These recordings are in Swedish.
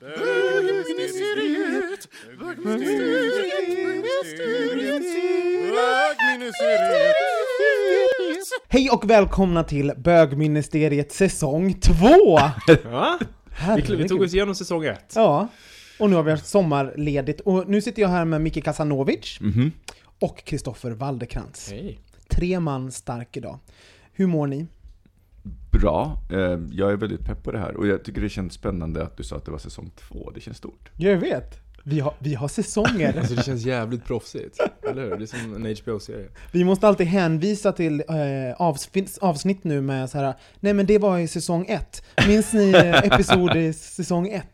bögministeriet, bögministeriet, Hej och välkomna till Bögministeriet säsong 2! Ja, vi, vi tog oss igenom säsong ett. Ja, och nu har vi haft sommarledigt. Och nu sitter jag här med Micke Kasanovic och Kristoffer Waldekrantz. Hej. Tre man stark idag. Hur mår ni? Bra. Eh, Jag är väldigt pepp på det här och jag tycker det känns spännande att du sa att det var säsong två. Det känns stort. Jag vet! Vi har, vi har säsonger. Alltså det känns jävligt proffsigt. Eller hur? Det är som en HBO-serie. Vi måste alltid hänvisa till eh, avsnitt, avsnitt nu med så här. nej men det var i säsong 1. Minns ni eh, episod i säsong 1?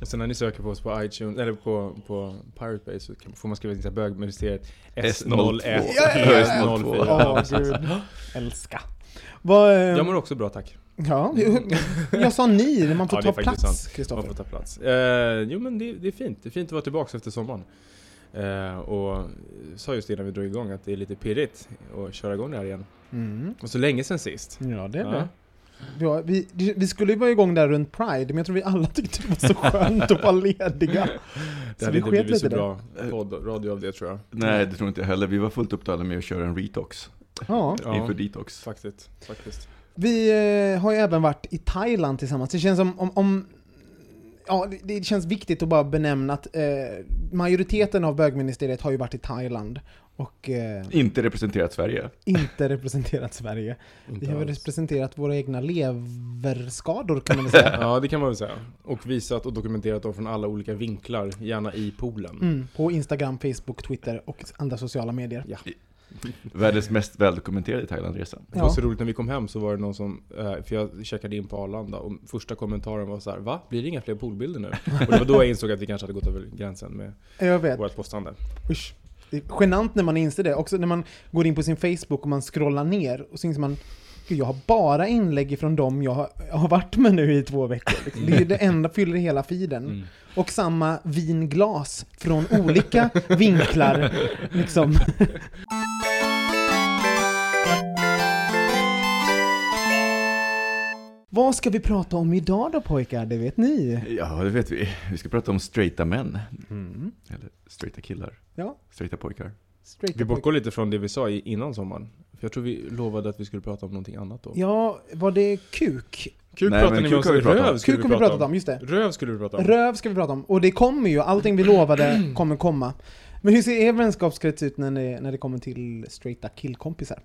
Och sen när ni söker på oss på iTunes, eller på, på Pirate Bay så kan- får man skriva in här bögministeriet S02. S01 Ja, ja, ja. S04. Åh Ja, precis. gud. Älska. Eh, Jag mår också bra tack. ja, jag sa ni, man får Ja, det är ta plats. Man Kristoffer. får ta plats. Eh, jo men det, det är fint. Det är fint att vara tillbaka efter sommaren. Eh, och sa just innan vi drog igång att det är lite pirrigt att köra igång det här igen. Mm. Och så länge sen sist. Ja, det är Ja. det. Ja, vi, vi skulle ju vara igång där runt Pride, men jag tror vi alla tyckte det var så skönt att vara lediga. Det hade vi inte blivit så bra podd, radio av det tror jag. Nej, det tror inte jag heller. Vi var fullt upptagna med att köra en retox Ja. Ja. inför detox. Faktiskt, faktiskt. Vi eh, har ju även varit i Thailand tillsammans. Det känns som om... om ja, det, det känns viktigt att bara benämna att eh, majoriteten av bögministeriet har ju varit i Thailand och eh, Inte representerat Sverige. inte representerat Sverige. Vi har alls. representerat våra egna leverskador kan man väl säga. Ja, det kan man väl säga. Och visat och dokumenterat dem från alla olika vinklar, gärna i poolen. Mm, på Instagram, Facebook, Twitter och andra sociala medier. Ja. Världens mest väldokumenterade Thailandresa. Det var så roligt när vi kom hem så var det någon som, eh, för jag checkade in på Arlanda och första kommentaren var så här: Va? Blir det inga fler poolbilder nu? Och det var då jag insåg att vi kanske hade gått över gränsen med Jag vet. vårt postande. Usch. Genant när man inser det. Också när man går in på sin Facebook och man scrollar ner och så inser man Gud, jag har bara inlägg från dem jag har, jag har varit med nu i två veckor. Liksom. Det är det enda fyller hela feeden. Mm. Och samma vinglas från olika vinklar. Liksom. Vad ska vi prata om idag då pojkar? Det vet ni. Ja, det vet vi. Vi ska prata om straighta män. Mm. Eller straighta killar. Ja, Straighta pojkar. straight Vi bortgår lite från det vi sa i- innan sommaren. För jag tror vi lovade att vi skulle prata om någonting annat då. Ja, var det kuk? Kuk Nej, pratade men ni om, vi pratat om. röv skulle Kuk har vi pratat om, just det. Röv skulle vi prata om. Röv ska vi prata om. Och det kommer ju, allting vi lovade kommer komma. Men hur ser er vänskapskrets ut när det, när det kommer till straighta killkompisar?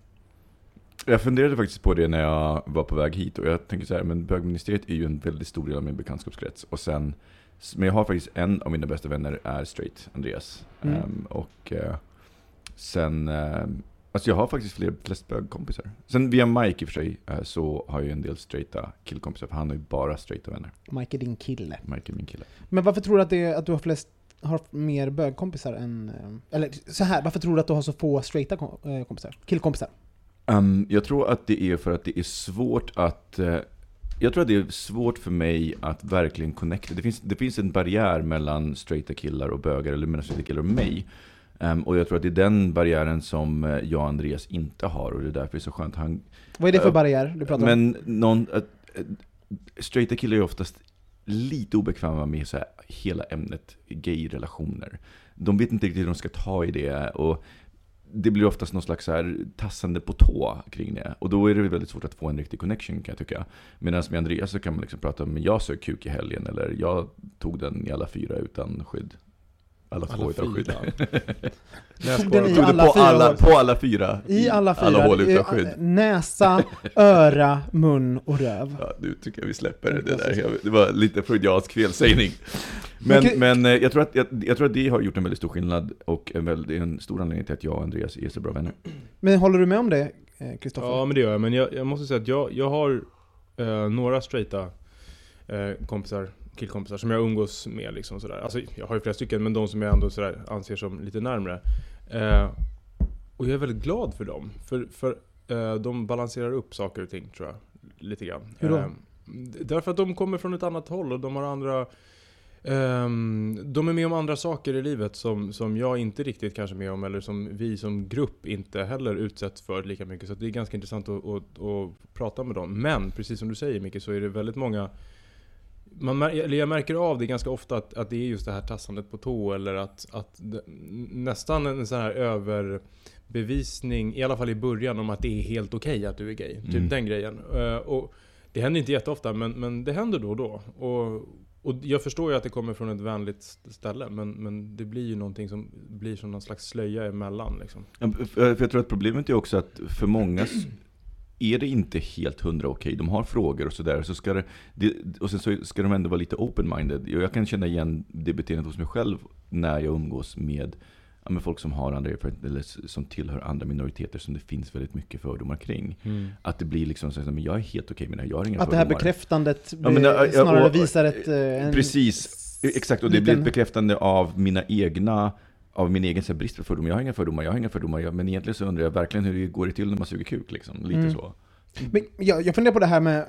Jag funderade faktiskt på det när jag var på väg hit och jag tänker så här, men bögministeriet är ju en väldigt stor del av min bekantskapskrets. Och sen, men jag har faktiskt en av mina bästa vänner är straight, Andreas. Mm. Ehm, och eh, sen, eh, alltså jag har faktiskt fler, flest bögkompisar. Sen via Mike i och för sig, eh, så har jag ju en del straighta killkompisar, för han har ju bara straighta vänner. Mike är din kille. Mike är min kille. Men varför tror du att, det, att du har flest har mer bögkompisar än... Eller så här, varför tror du att du har så få straighta kom, kompisar? Killkompisar? Um, jag tror att det är för att det är svårt att... eh, jag tror att det är svårt för mig att verkligen connecta. Det finns, det finns en barriär mellan straighta killar och bögar, eller mellan straighta killar och mig. Ehm, och jag tror att det är den barriären som eh, jag och Andreas inte har, och det är därför det är så skönt. Han, Vad är det för Eh, barriär du pratar om? men någon... straighta killar är oftast lite obekväma med så här, hela ämnet gay-relationer. De vet inte riktigt hur de ska ta i det och det blir oftast någon slags så här tassande på tå kring det. Och då är det väldigt svårt att få en riktig connection kan jag tycka. Medan med Andreas så kan man liksom prata om, jag sög kuk i helgen eller jag tog den i alla fyra utan skydd. Alla två utan skydd. Näsborrar. Tog alla det på fyra alla, på alla fyra? I alla fyra. Alla hål utan skydd. Näsa, öra, mun och röv. Ja, nu tycker jag vi släpper det där. Jag- Det var lite freudiansk felsägning. Men, Men- men eh, jag, tror att, jag, jag tror att det har gjort en väldigt stor skillnad och en, väldigt, en stor anledning till att jag och Andreas är så bra vänner. Men håller du med om det, eh, Kristoffer? Ja men det gör jag, men jag, jag måste säga att jag, jag har eh, några straighta eh, kompisar, killkompisar som jag umgås med liksom sådär. Alltså jag har ju flera stycken, men de som jag ändå sådär anser som lite närmre. Eh, och jag är väldigt glad för dem. För, för eh, de balanserar upp saker och ting tror jag. Lite grann. Hur då? Eh, därför att de kommer från ett annat håll och de har andra Ehm, de är med om andra saker i livet som, som jag inte riktigt kanske är med om eller som vi som grupp inte heller utsätts för lika mycket. Så det är ganska intressant att, att, att prata med dem. Men precis som du säger Micke så är det väldigt många man, eller jag märker av det ganska ofta att, att det är just det här tassandet på tå eller att, att det, nästan en sån här överbevisning, i alla fall i början, om att det är helt okej att du är gay. Typ Mm. den grejen. Eh, och det händer inte jätteofta, men, men det händer då och då. Och, och jag förstår ju att det kommer från ett vänligt ställe, men, men det blir ju någonting som blir som någon slags slöja emellan. Liksom. Ja, För jag tror att problemet är också att för många är det inte helt hundra okej. De har frågor och sådär. Så ska det, det, och sen så ska de ändå vara lite open-minded. Jag kan känna igen det beteendet hos mig själv när jag umgås med, ja, med folk som har andra eller som tillhör andra minoriteter som det finns väldigt mycket fördomar kring. Att det blir liksom så att men jag är helt okej med det här, jag har inga Att det här fördomar. bekräftandet Ja, men, ja, snarare och- visar ett... eh, En, Precis, exakt. Och det blir ett bekräftande av mina egna av min egen så här, brist på fördomar. Jag har inga fördomar, jag har inga fördomar. Jag, men egentligen så undrar jag verkligen hur det går det till när man suger kuk liksom. Lite Mm. så. Men jag, jag funderar på det här med... eh,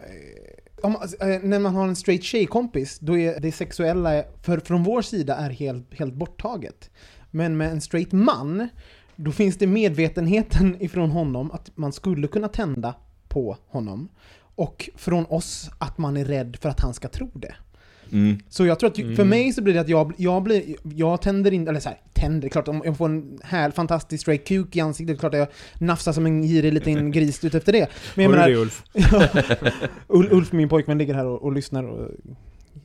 Om, eh, när man har en straight tjejkompis, då är det sexuella, för, från vår sida, är helt, helt borttaget. Men med en straight man, då finns det medvetenheten ifrån honom att man skulle kunna tända på honom. Och från oss att man är rädd för att han ska tro det. Mm. Så jag tror att, för Mm. mig så blir det att jag, jag blir, jag tänder in, eller så här, tänder, klart om jag får en här fantastisk straight kuk i ansiktet, klart att jag nafsar som en girig liten gris ut efter det. Men jag menar, det Ulf? Ul- Ulf, min pojkvän, ligger här och, och lyssnar och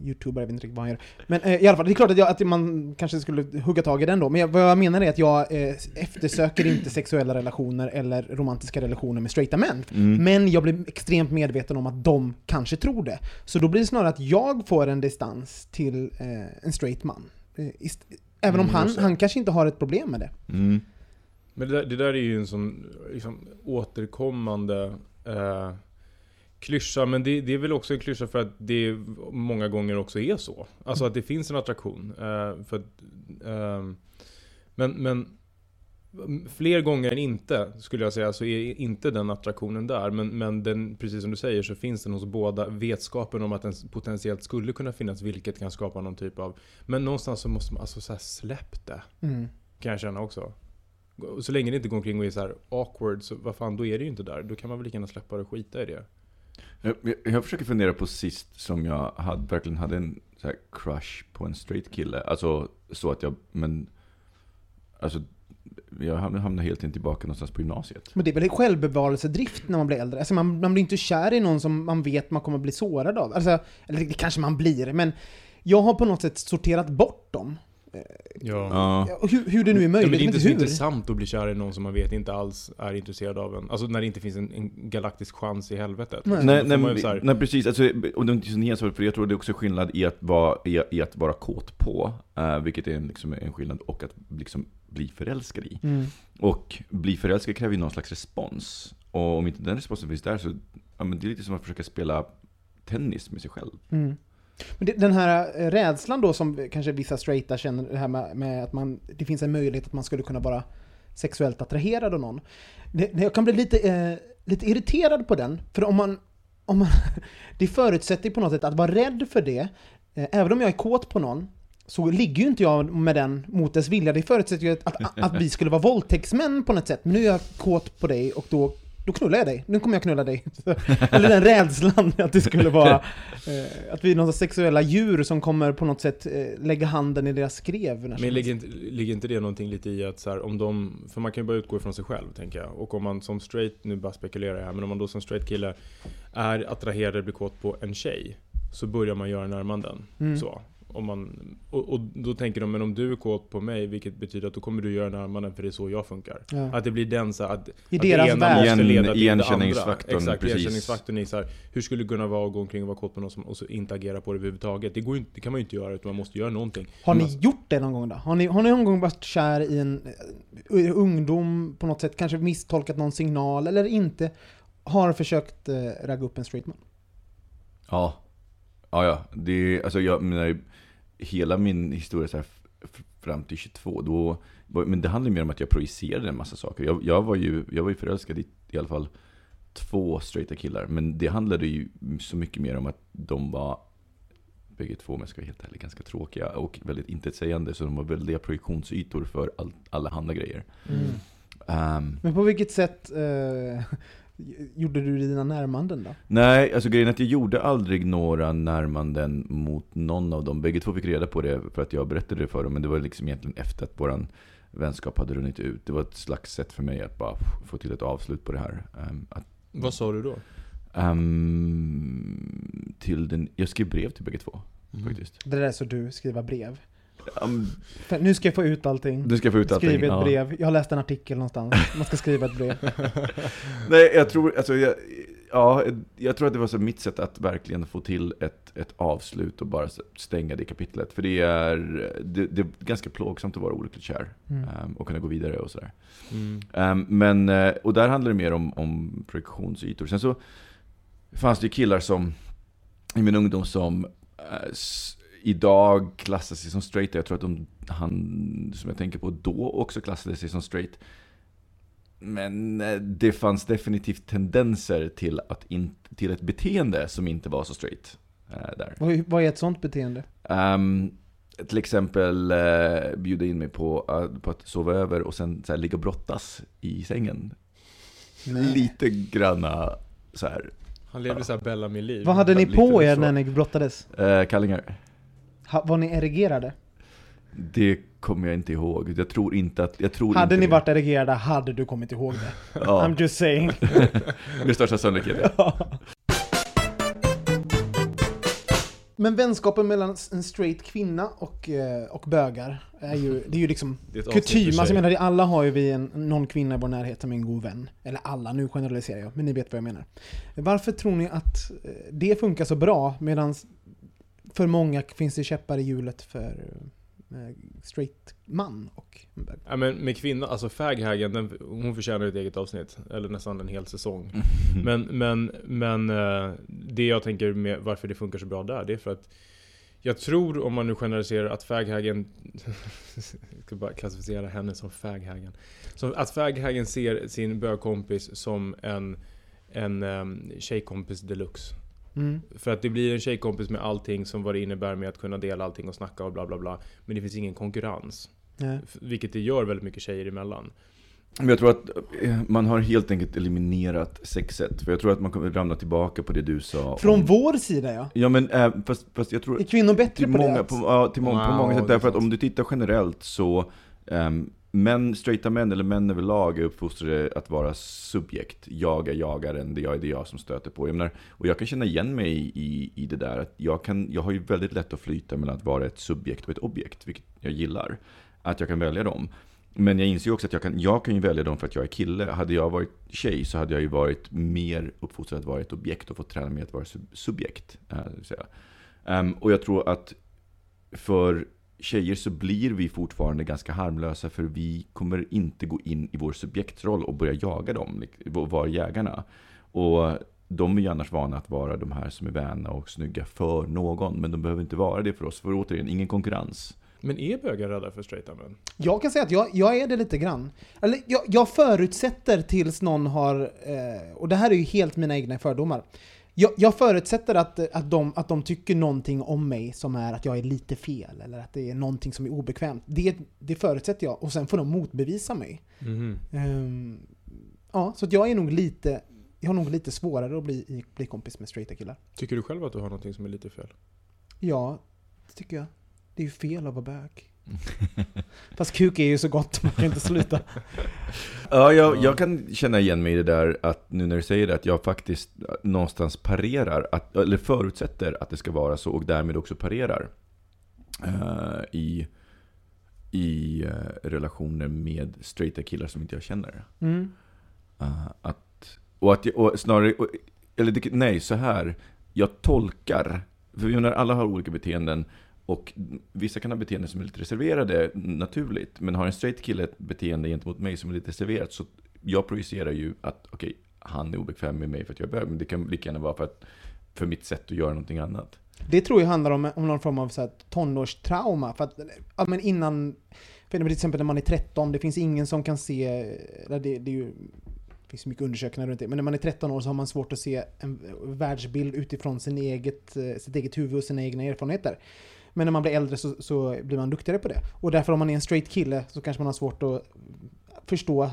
youtubar, jag vet inte riktigt vad han gör. Men eh, i alla fall, det är klart att, jag, att man kanske skulle hugga tag i den då. Men jag, vad jag menar är att jag eh, eftersöker inte sexuella relationer eller romantiska relationer med straighta män. Mm. Men jag blir extremt medveten om att de kanske tror det. Så då blir det snarare att jag får en distans till eh, en straight man. Eh, Även om Mm, han, han kanske inte har ett problem med det. Mm. Men det där, det där är ju en sån liksom, återkommande eh, klyscha, men det, det är väl också en klyscha för att det många gånger också är så. Alltså att det finns en attraktion. Eh, för att, ehm, men, men fler gånger än inte, skulle jag säga, så är inte den attraktionen där. Men, men den, precis som du säger så finns den hos båda. Vetskapen om att den potentiellt skulle kunna finnas, vilket kan skapa någon typ av... Men någonstans så måste man, alltså så här, släpp det. Mm. Kan jag känna också. Och Så länge det inte går omkring och är så här awkward, så vad fan, då är det ju inte där. Då kan man väl lika gärna släppa det och skita i det. Jag, jag- jag försöker fundera på sist som jag hade, verkligen hade en så här crush på en straight kille. Alltså så att jag, men... Alltså, jag hamnade helt enkelt tillbaka någonstans på gymnasiet. Men det är väl självbevarelsedrift när man blir äldre? Alltså man, man blir inte kär i någon som man vet man kommer bli sårad av. Alltså, eller det kanske man blir, men jag har på något sätt sorterat bort dem. Ja. Ja. Ja, och Hur, hur det nu är Ja, möjligt, men det är inte så hur. intressant att bli kär i någon som man vet inte alls är intresserad av en. Alltså när det inte finns en, en galaktisk chans i helvetet. Nej. Nej, nej, här- nej precis, alltså, och det är inte så nedsvart, för jag tror det är också skillnad i att vara, i, i att vara kåt på, eh, vilket är en, liksom, en skillnad, och att liksom, bli förälskad i. Mm. Och bli förälskad kräver ju någon slags respons. Och om inte den responsen finns där så, ja men det är lite som att försöka spela tennis med sig själv. Mm. Men det, den här eh, rädslan då som kanske vissa straighta känner, det här med, med att man, det finns en möjlighet att man skulle kunna vara sexuellt attraherad av någon. Det, jag kan bli lite, eh, lite irriterad på den, för om man, om man det förutsätter ju på något sätt att vara rädd för det, eh, även om jag är kåt på någon, så ligger ju inte jag med den mot dess vilja. Det förutsätter ju att, att, att vi skulle vara våldtäktsmän på något sätt. Men nu är jag kåt på dig och då, då knullar jag dig. Nu kommer jag knulla dig. Eller den rädslan att det skulle vara, eh, att vi är några sexuella djur som kommer på något sätt eh, lägga handen i deras skrev. Men ligger inte, ligger inte det någonting lite i att så här, om de, för man kan ju bara utgå ifrån sig själv tänker jag. Och om man som straight, nu bara spekulerar jag här, men om man då som straight kille är attraherad eller blir kåt på en tjej, så börjar man göra närmanden. Mm. Så. Om man, och, och då tänker de, men om du är kåt på mig, vilket betyder att då kommer du göra närmanden för det är så jag funkar. Ja. Att det blir den så att, I att deras det ena värld. måste Igen- leda till det igenkänningsfaktorn, andra. Exakt, precis. igenkänningsfaktorn är så här, hur skulle det kunna vara att gå omkring och vara kåt på någon som, och så inte agera på det överhuvudtaget? Det, går ju inte, det kan man ju inte göra, utan man måste göra någonting. Har ni gjort det någon gång då? Har ni, har ni någon gång varit kär i en eh, ungdom på något sätt, kanske misstolkat någon signal eller inte? Har försökt eh, ragga upp en straight man? Ja. Ja, ja. Det är, alltså jag menar, hela min historia så här, fram till 22, då, men det handlar mer om att jag projicerade en massa saker. Jag, jag, var, ju, jag var ju förälskad i i alla fall två straighta killar, men det handlade ju så mycket mer om att de var bägge två, om jag ska vara helt ärlig, ganska tråkiga och väldigt intetsägande, så de var väldiga projektionsytor för all, alla andra grejer. Ehm, Men på vilket sätt eh, gjorde du dina närmanden då? Nej, alltså grejen är att jag gjorde aldrig några närmanden mot någon av dem. Bägge två fick reda på det för att jag berättade det för dem, men det var liksom egentligen efter att våran vänskap hade runnit ut. Det var ett slags sätt för mig att bara få till ett avslut på det här. Ehm, att, Vad sa du då? ehm, till den, jag skrev brev till bägge två, faktiskt. Det där är så du, skriva brev. Um, För nu ska jag få ut allting. du ska få ut allting. Skriv ett ja. brev. Jag har läst en artikel någonstans. Man ska skriva ett brev. Nej, jag tror, alltså, jag, ja, jag tror att det var så mitt sätt att verkligen få till ett, ett avslut och bara stänga det kapitlet. För det är, det, det är ganska plågsamt att vara olyckligt kär Mm. ehm, och kunna gå vidare och sådär. Mm. Ehm, men, eh, och där handlar det mer om, om projektionsytor. Sen så fanns det ju killar som, i min ungdom som s- idag klassar sig som straight. Jag tror att de, han som jag tänker på då också klassade sig som straight. Men eh, det fanns definitivt tendenser till, att in, till ett beteende som inte var så straight. eh, där. Vad, vad är ett sånt beteende? Ehm, till exempel uh, bjuda in mig på, eh, på att sova över och sen så här, ligga och brottas i sängen. Lite granna så här, Han levde såhär Bellamy-liv. Vad hade ni på er så. när ni brottades? eh, kallingar. Var ni erigerade? Det kommer jag inte ihåg. Jag tror inte att... Jag tror Hade inte ni det. varit erigerade hade du kommit ihåg det. Ja, I'm just saying. med största sannolikhet. Men vänskapen mellan en straight kvinna och, eh, och bögar är ju, det är ju liksom är kutym. Alltså jag menar, alla har ju vi en, någon kvinna i vår närhet som är en god vän. Eller alla, nu generaliserar jag, men ni vet vad jag menar. Varför tror ni att eh, det funkar så bra medan för många finns det käppar i hjulet för eh, straight man och en bög? Ja, men med kvinna, alltså faghagen, den, hon förtjänar ett eget avsnitt. Eller nästan en hel säsong. Men, men, men eh, det jag tänker med varför det funkar så bra där, det är för att jag tror, om man nu generaliserar, att faghagen... jag ska bara klassificera henne som faghagen. Som att faghagen ser sin bögkompis som en, en um, tjejkompis deluxe. Mm. För att det blir en tjejkompis med allting som vad det innebär med att kunna dela allting och snacka och bla bla bla. Men det finns ingen konkurrens. Nej. Vilket det gör väldigt mycket tjejer emellan. Men jag tror att eh, man har helt enkelt eliminerat sexet. För jag tror att man kommer ramla tillbaka på det du sa. Från om- vår sida ja. Ja men äh, fast, fast jag tror... Är kvinnor bättre till på många, det? På, ja, till må, på Wow, många sätt. Därför att om du tittar generellt så um, Män, straighta män eller män överlag är uppfostrade att vara subjekt. Jag är jagaren, det jag är det jag som stöter på. Jag menar, och jag kan känna igen mig i, i det där. Att jag, kan, jag har ju väldigt lätt att flyta mellan att vara ett subjekt och ett objekt, vilket jag gillar. Att jag kan välja dem. Men jag inser ju också att jag kan, jag kan ju välja dem för att jag är kille. Hade jag varit tjej så hade jag ju varit mer uppfostrad att vara ett objekt och fått träna mig att vara sub, subjekt. Äh, säga. Ehm, och jag tror att för tjejer så blir vi fortfarande ganska harmlösa för vi kommer inte gå in i vår subjektroll och börja jaga dem, vara jägarna. Och de är ju annars vana att vara de här som är väna och snygga för någon, men de behöver inte vara det för oss, för återigen, ingen konkurrens. Men är bögar rädda för straighta män? Jag kan säga att jag, jag är det lite grann. Eller jag, jag förutsätter tills någon har, eh, och det här är ju helt mina egna fördomar. Jag, jag förutsätter att, att, de, att de tycker någonting om mig som är att jag är lite fel, eller att det är någonting som är obekvämt. Det, det förutsätter jag, och sen får de motbevisa mig. Mhm. Ehm, Ja, så jag är nog lite, jag har nog lite svårare att bli, bli kompis med straighta killar. Tycker du själv att du har någonting som är lite fel? Ja, det tycker jag. Det är ju fel att vara bög. Fast kuk är ju så gott, man kan inte sluta. Ja, jag, jag kan känna igen mig i det där att nu när du säger det, att jag faktiskt någonstans parerar, att, eller förutsätter att det ska vara så och därmed också parerar eh, i, i eh, relationer med straighta killar som inte jag känner. Mm. Eh, att, och att jag, och snarare, och, eller nej, så här. Jag tolkar, för vi menar, alla har olika beteenden och vissa kan ha beteenden som är lite reserverade naturligt, men har en straight kille ett beteende gentemot mig som är lite reserverat, så jag projicerar ju att okej, han är obekväm med mig för att jag är bög, men det kan lika gärna vara för, att, för mitt sätt att göra någonting annat. Det tror jag handlar om, om någon form av så här tonårstrauma. För att, ja, men innan, för till exempel när man är 13, det finns ingen som kan se, det, det är ju, det finns mycket undersökningar runt det, men när man är 13 år så har man svårt att se en världsbild utifrån sin eget, sitt eget huvud och sina egna erfarenheter. Men när man blir äldre så, så blir man duktigare på det. Och därför om man är en straight kille så kanske man har svårt att förstå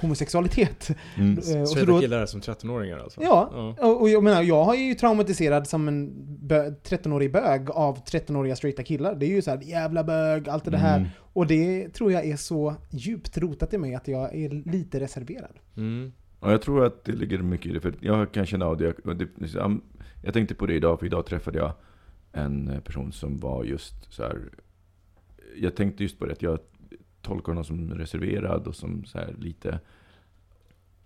homosexualitet. Mm. Eh, och så Straighta då- killar är som 13-åringar alltså? Ja, och och jag menar, jag har ju traumatiserad som en bö- 13-årig bög av 13-åriga straighta killar. Det är ju så här jävla bög, allt det här. Mm. Och det tror jag är så djupt rotat i mig att jag är lite reserverad. Mm. Ja, jag tror att det ligger mycket i det, för jag kan känna av det. jag tänkte på det idag, för idag träffade jag en person som var just så här. Jag tänkte just på det, att jag tolkar honom som reserverad och som så här lite...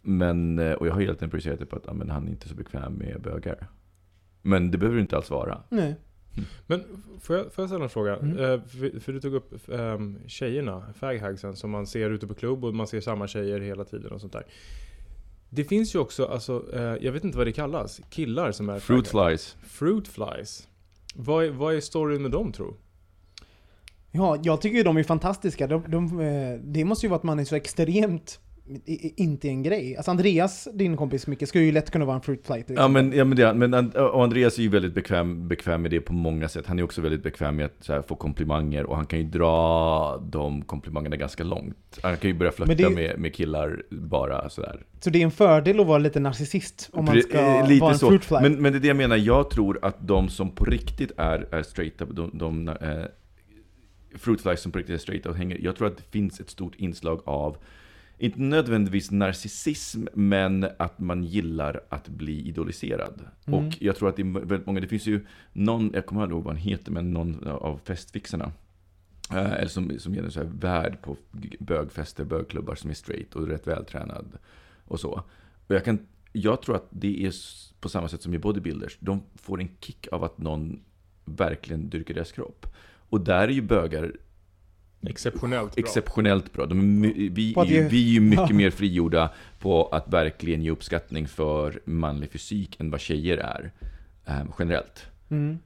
Men, eh, och jag har hela tiden projicerat det på att ja, men han är inte så bekväm med bögar. Men det behöver det inte alls vara. Nej. Men får jag, får jag ställa en fråga? Mm. Eh, för, för du tog upp um, tjejerna, faghagsen, som man ser ute på klubb och man ser samma tjejer hela tiden och sånt där. Det finns ju också, alltså, eh, jag vet inte vad det kallas, killar som är Fruit faghags. flies. Fruit flies. Vad är, vad är storyn med dem tro? Ja, jag tycker ju de är fantastiska. De, de, eh, det måste ju vara att man är så extremt inte en grej. Alltså Andreas, din kompis Micke, skulle ju lätt kunna vara en fruit fly till Ja men, ja, men, det, men And- och Andreas är ju väldigt bekväm, bekväm med det på många sätt. Han är också väldigt bekväm med att här, få komplimanger och han kan ju dra de komplimangerna ganska långt. Han kan ju börja flörta är med, med killar bara sådär. Så det är en fördel att vara lite narcissist om man ska eh, Lite vara en så. fruit fly. Men, men det är det jag menar, jag tror att de som på riktigt är, är straighta, de, de eh, fruitflies som på riktigt är straighta och hänger, jag tror att det finns ett stort inslag av inte nödvändigtvis narcissism, men att man gillar att bli idoliserad. Mm. Och jag tror att det är väldigt många, det finns ju någon, jag kommer aldrig ihåg vad han heter, men någon av festfixarna. Eh, eller som, som ger en så här värd på bögfester, bögklubbar som är straight och rätt vältränad och så. Och jag, kan, jag tror att det är på samma sätt som i bodybuilders. De får en kick av att någon verkligen dyrkar deras kropp. Och där är ju bögar Exceptionellt bra. exceptionellt bra. De vi, är, ju- vi är ju mycket mer frigjorda på att verkligen ge uppskattning för manlig fysik än vad tjejer är. eh, generellt. Mm.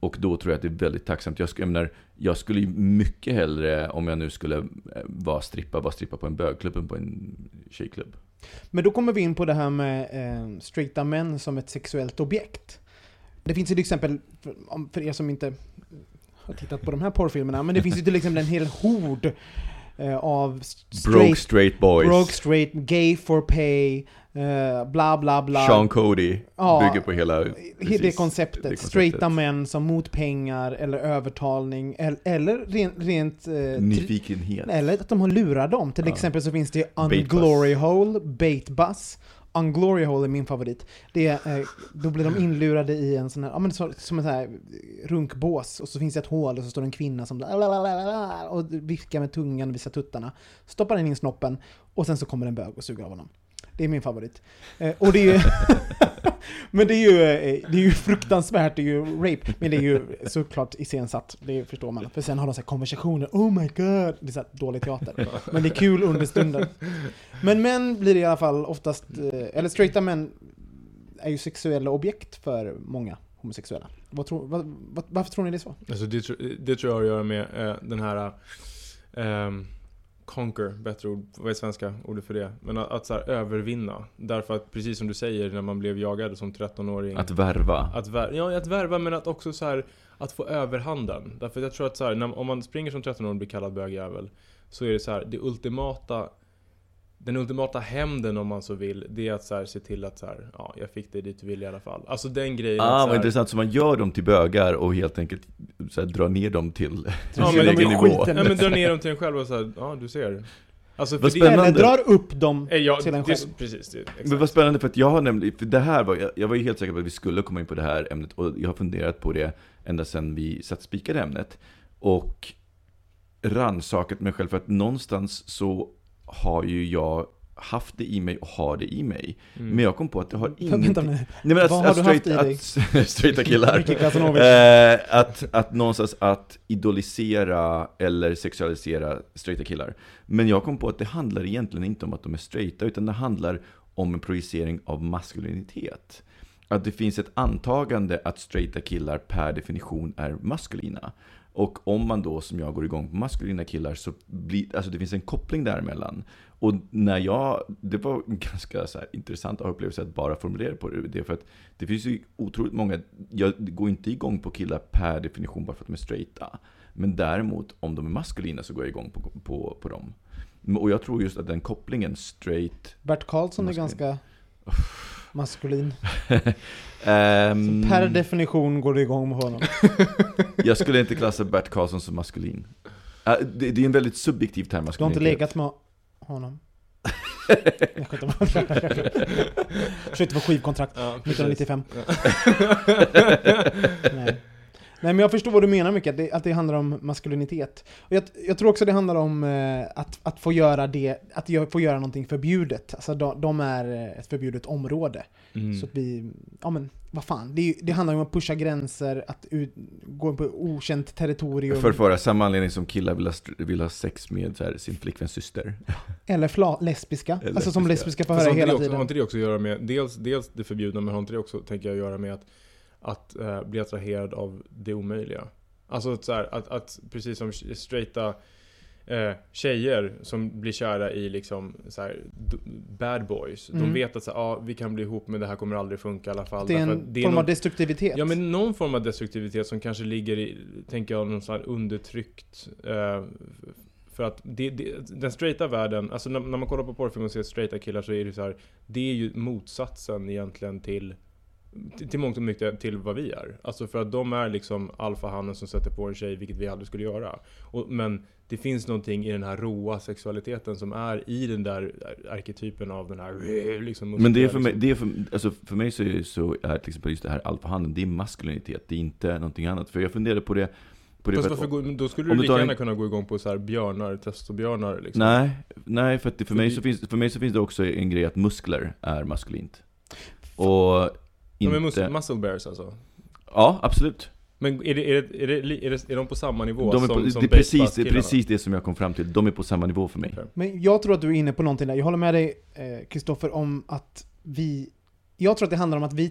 Och då tror jag att det är väldigt tacksamt. Jag, sk- jag, menar, jag skulle ju mycket hellre, om jag nu skulle eh, vara strippa, vara strippa på en bögklubb än på en tjejklubb. Men då kommer vi in på det här med eh, straighta män som ett sexuellt objekt. Det finns ju till exempel, för er som inte har tittat på de här porrfilmerna, men det finns ju till exempel en hel hord eh, av straight, Broke straight boys. broke straight, gay for pay, eh, bla bla bla. Sean Cody Ja, bygger på hela... det precis, konceptet. det konceptet. Straighta män som mot pengar eller övertalning eller, eller rent, rent eh, tri- Nyfikenhet. eller att de har lurat dem. Till Ja. exempel så finns det Unglory Hole, Bait Bus. Unglory Hole är min favorit. Det är, eh, då blir de inlurade i en sån här, ja men så, som en sån här runkbås och så finns det ett hål och så står en kvinna som och viskar med tungan och visar tuttarna. Stoppar den in snoppen och sen så kommer en bög och suger av honom. Det är min favorit. Eh, och det är ju... men det är ju, eh, det är ju fruktansvärt, det är ju rape. Men det är ju såklart iscensatt, det förstår man. För sen har de så här konversationer, oh my god, det är så här dålig teater. Men det är kul under stunden. Men män blir i alla fall oftast, eh, eller straighta män är ju sexuella objekt för många homosexuella. Vad tror, vad, varför tror ni det är så? Alltså det, det tror jag har att göra med eh, den här eh, ehm, Conquer, bättre ord, vad är svenska ordet för det? Men att, att så här, övervinna. Därför att precis som du säger, när man blev jagad som 13-åring. Att värva. Att, vär, ja, att värva men att också så här, att få överhanden. Därför att jag tror att så här, när, om man springer som 13-åring och blir kallad bögjävel så är det så här, det ultimata den ultimata hämnden om man så vill, det är att så här, se till att så här, ja, jag fick dig dit du vill i alla fall. Alltså den grejen. Ah, så vad här, intressant. Så man gör dem till bögar och helt enkelt så här, drar ner dem till Ja, sin egen nivå. Ja men dra ner dem till en själv och så här, ja du ser. Alltså för Vad det, spännande. Eller drar upp dem Eh, ja, till en det, själv. precis, det, exakt. Men vad spännande, för att jag har nämligen, för det här var, jag, jag var ju helt säker på att vi skulle komma in på det här ämnet och jag har funderat på det ända sedan vi satt spikade ämnet. Och rannsakat mig själv, för att någonstans så har ju jag haft det i mig och har det i mig. Mm. Men jag kom på att det har Vänta ingenting... nu. Nej men att, Vad har att, du haft straight, i dig? att straighta killar. Eh, att, att någonstans att idolisera eller sexualisera straighta killar. Men jag kom på att det handlar egentligen inte om att de är straighta, utan det handlar om en projicering av maskulinitet. Att det finns ett antagande att straighta killar per definition är maskulina. Och om man då som jag går igång på maskulina killar så blir, alltså det finns en koppling däremellan. Och när jag, det var en ganska så här intressant upplevelse att bara formulera på det. för att det finns ju otroligt många, jag går inte igång på killar per definition bara för att de är straighta. Men däremot om de är maskulina så går jag igång på, på, på dem. Och jag tror just att den kopplingen straight... Bert Karlsson är ganska maskulin. Ehm, Per definition går det igång med honom. jag skulle inte klassa Bert Karlsson som maskulin. Äh, det, det är en väldigt subjektiv term, Du har inte legat med honom? Jag skämtar bara. Försökte få skivkontrakt Ja, precis. 1995. Nej. Nej men jag förstår vad du menar mycket, att det, att det handlar om maskulinitet. Och jag, jag tror också det handlar om eh, att, att få göra det, att jag får göra någonting förbjudet. Alltså de, de är ett förbjudet område. Mm. Så att vi, ja men vad fan, det, det handlar ju om att pusha gränser, att ut, gå på okänt territorium. För att vara samma anledning som killar vill ha, vill ha sex med här, sin flickväns syster. Eller fla, lesbiska. Eller alltså som lesbiska. får höra hela också, tiden. Har inte det också att göra med, dels, dels det förbjudna, men har inte det också, tänker jag, att göra med att, att eh, bli attraherad av det omöjliga? Alltså att, så här, att, att precis som straighta eh, tjejer som blir kära i liksom så här, bad boys. De Mm. vet att så här, ah, vi kan bli ihop men det här kommer aldrig funka i alla fall. det är en det är form någon- av destruktivitet. Ja men någon form av destruktivitet som kanske ligger i, tänker jag, någon sån undertryckt eh, För att det, det, den straighta världen, alltså när, när man kollar på porrfilm och ser straighta killar så är det så här Det är ju motsatsen egentligen till till, till mångt och mycket till vad vi är. Alltså för att de är liksom alfahannen som sätter på en tjej, vilket vi aldrig skulle göra. Och, men det finns någonting i den här roa sexualiteten som är i den där arketypen av den här liksom Men det är för mig, liksom. det är för, alltså för mig så är, så är till exempel just det här alfahanden, det är maskulinitet, det är inte någonting annat. För jag funderade på det, på det Fast varför, gå- då skulle du lika tar en- gärna kunna gå igång på så här björnar, testobjörnar liksom. Nej, nej för, det, för, För mig det- så finns, för mig så finns det också en grej att muskler är maskulint. Och De inte... är mus- muscle bears alltså. ja, absolut. Men är, det, är, det, är, det, är, det, är de på samma nivå De är som, på, som det, är precis, det är precis det som jag kom fram till. De är på samma nivå för mig. Okej. Men jag tror att du är inne på någonting där. Jag håller med dig, eh, Kristoffer, om att vi... Jag tror att det handlar om att vi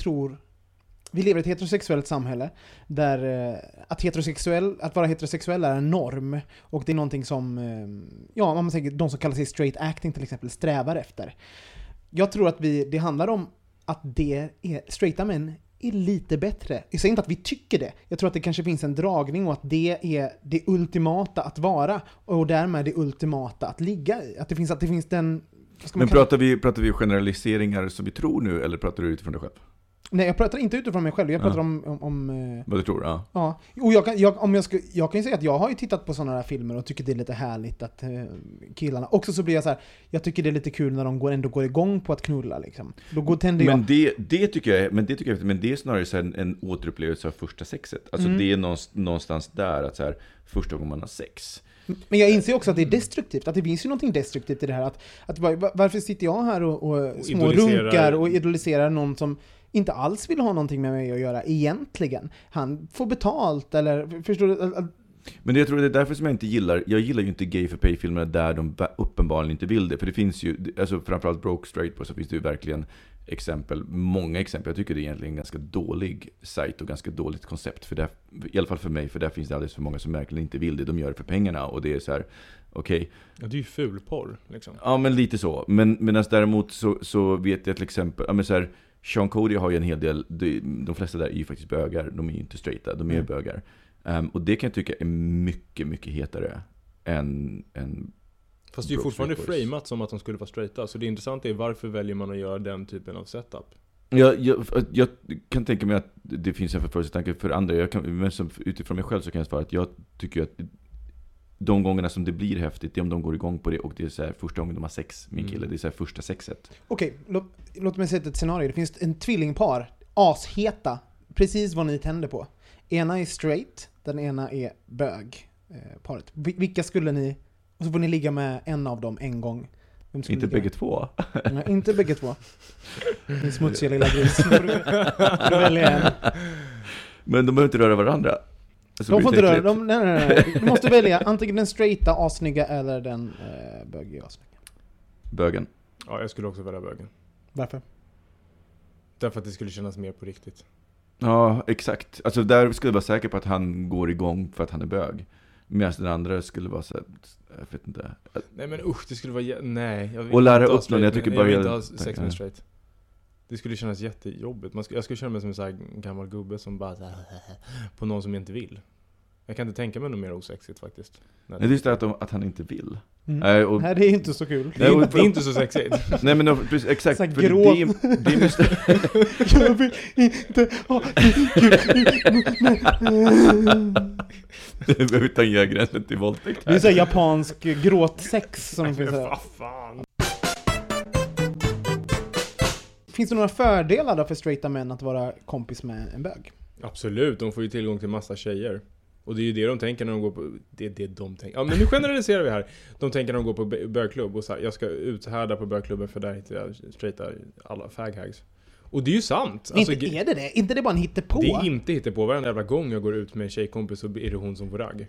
Tror vi lever i ett heterosexuellt samhälle där eh, att, heterosexuell, att vara heterosexuell är en norm. Och det är någonting som, eh, ja, man tänker de som kallar sig straight acting till exempel, strävar efter. Jag tror att vi, det handlar om att det är, straighta män är lite bättre. Jag säger inte att vi tycker det. Jag tror att det kanske finns en dragning och att det är det ultimata att vara och därmed det ultimata att ligga i. Att det finns, att det finns den... Men pratar vi, pratar vi generaliseringar som vi tror nu, eller pratar du utifrån dig själv? Nej, jag pratar inte utifrån mig själv. Jag pratar Ja. om... om, om eh, Vad du tror? Ja. Ja, och jag kan, jag, om jag, ska, jag kan ju säga att jag har ju tittat på sådana här filmer och tycker det är lite härligt att eh, killarna... Också så blir jag så här, jag tycker det är lite kul när de går, ändå går igång på att knulla liksom. Då går, tänder jag... Men det, det tycker jag, men det tycker jag, men det är snarare så en, en återupplevelse av första sexet. Alltså Mm. det är någonstans, där, att så här, första gången man har sex. Men jag inser också att det är destruktivt, att det finns ju någonting destruktivt i det här. Att, att var- varför sitter jag här och, och, små idoliserar- runkar och idoliserar någon som inte alls vill ha någonting med mig att göra egentligen? Han får betalt eller, förstår du? Men det, jag tror det är därför som jag inte gillar, jag gillar ju inte gay for pay-filmerna där de ba- uppenbarligen inte vill det. För det finns ju, alltså framförallt Broke Straight på så finns det ju verkligen exempel, många exempel. Jag tycker det är egentligen en ganska dålig sajt och ganska dåligt koncept. För där, I alla fall för mig, för där finns det alldeles för många som verkligen inte vill det. De gör det för pengarna och det är så här, okej, Ja, det är ju fulporr liksom. Ja, men lite så. Men medan däremot så, så vet jag till exempel, ja men så här, Sean Cody har ju en hel del, de, de flesta där är ju faktiskt bögar, de är ju inte straighta, de är ju Mm. bögar. Ehm, och det kan jag tycka är mycket, mycket hetare än, än Fast det är ju fortfarande framat som att de skulle vara straighta. Så det intressanta är varför väljer man att göra den typen av setup? Jag, jag, jag kan tänka mig att det finns en förförelsetanke för andra, jag kan, men som, utifrån mig själv så kan jag svara att jag tycker att de gångerna som det blir häftigt, det är om de går igång på det och det är så här första gången de har sex, min kille, Mm. det är så här första sexet. Okej, låt, låt mig sätta ett scenario. Det finns en tvillingpar, asheta, precis vad ni tänder på. Ena är straight, den ena är bög. Eh, paret. Vi- Vilka skulle ni... Och så får ni ligga med en av dem en gång. Inte bägge två. Nej, inte bägge två. Din smutsiga lilla gris. Du du välja en. Men de behöver inte röra varandra. De får inte röra, de, nej, nej, nej. Du måste välja antingen den straighta assnygga eller den eh, bögiga assnygga. Bögen. Ja, jag skulle också välja bögen. Varför? Därför att det skulle kännas mer på riktigt. Ja, exakt. Alltså där skulle jag vara säker på att han går igång för att han är bög. Medan den andra skulle vara så här, jag vet inte. Nej men usch, det skulle vara Nej, jag vill Och lära upp någon, jag tycker jag bara vill jag- inte ha sex med straight. Det skulle kännas jättejobbigt. Man skulle, jag skulle känna mig som en här gammal gubbe som bara så här, på någon som jag inte vill. Jag kan inte tänka mig något mer osexigt faktiskt. Nej, Nej, det är just det att, de, att han inte vill. Mm. Nej, och, Nej, det är inte så kul. det, är, och- inte- det är inte så sexigt. nej men precis, exakt. Så för det, grå. det, är- det är just Jag vill inte ha utan gränsen till våldtäkt Det är här. såhär japansk gråtsex som finns här. Vad fan. Finns det några fördelar då för straighta män att vara kompis med en bög? Absolut, de får ju tillgång till massa tjejer. Och det är ju det de tänker när de går på... Det är det de tänker. Ja men nu generaliserar vi här. De tänker när de går på bö- bögklubb och så här, jag ska uthärda på bögklubben för där hittar jag straighta alla faghags. Och det är ju sant. Alltså, inte är det det? inte det bara en hittepå? det är inte hittepå. Varenda jävla gång jag går ut med en tjejkompis så är det hon som får ragg.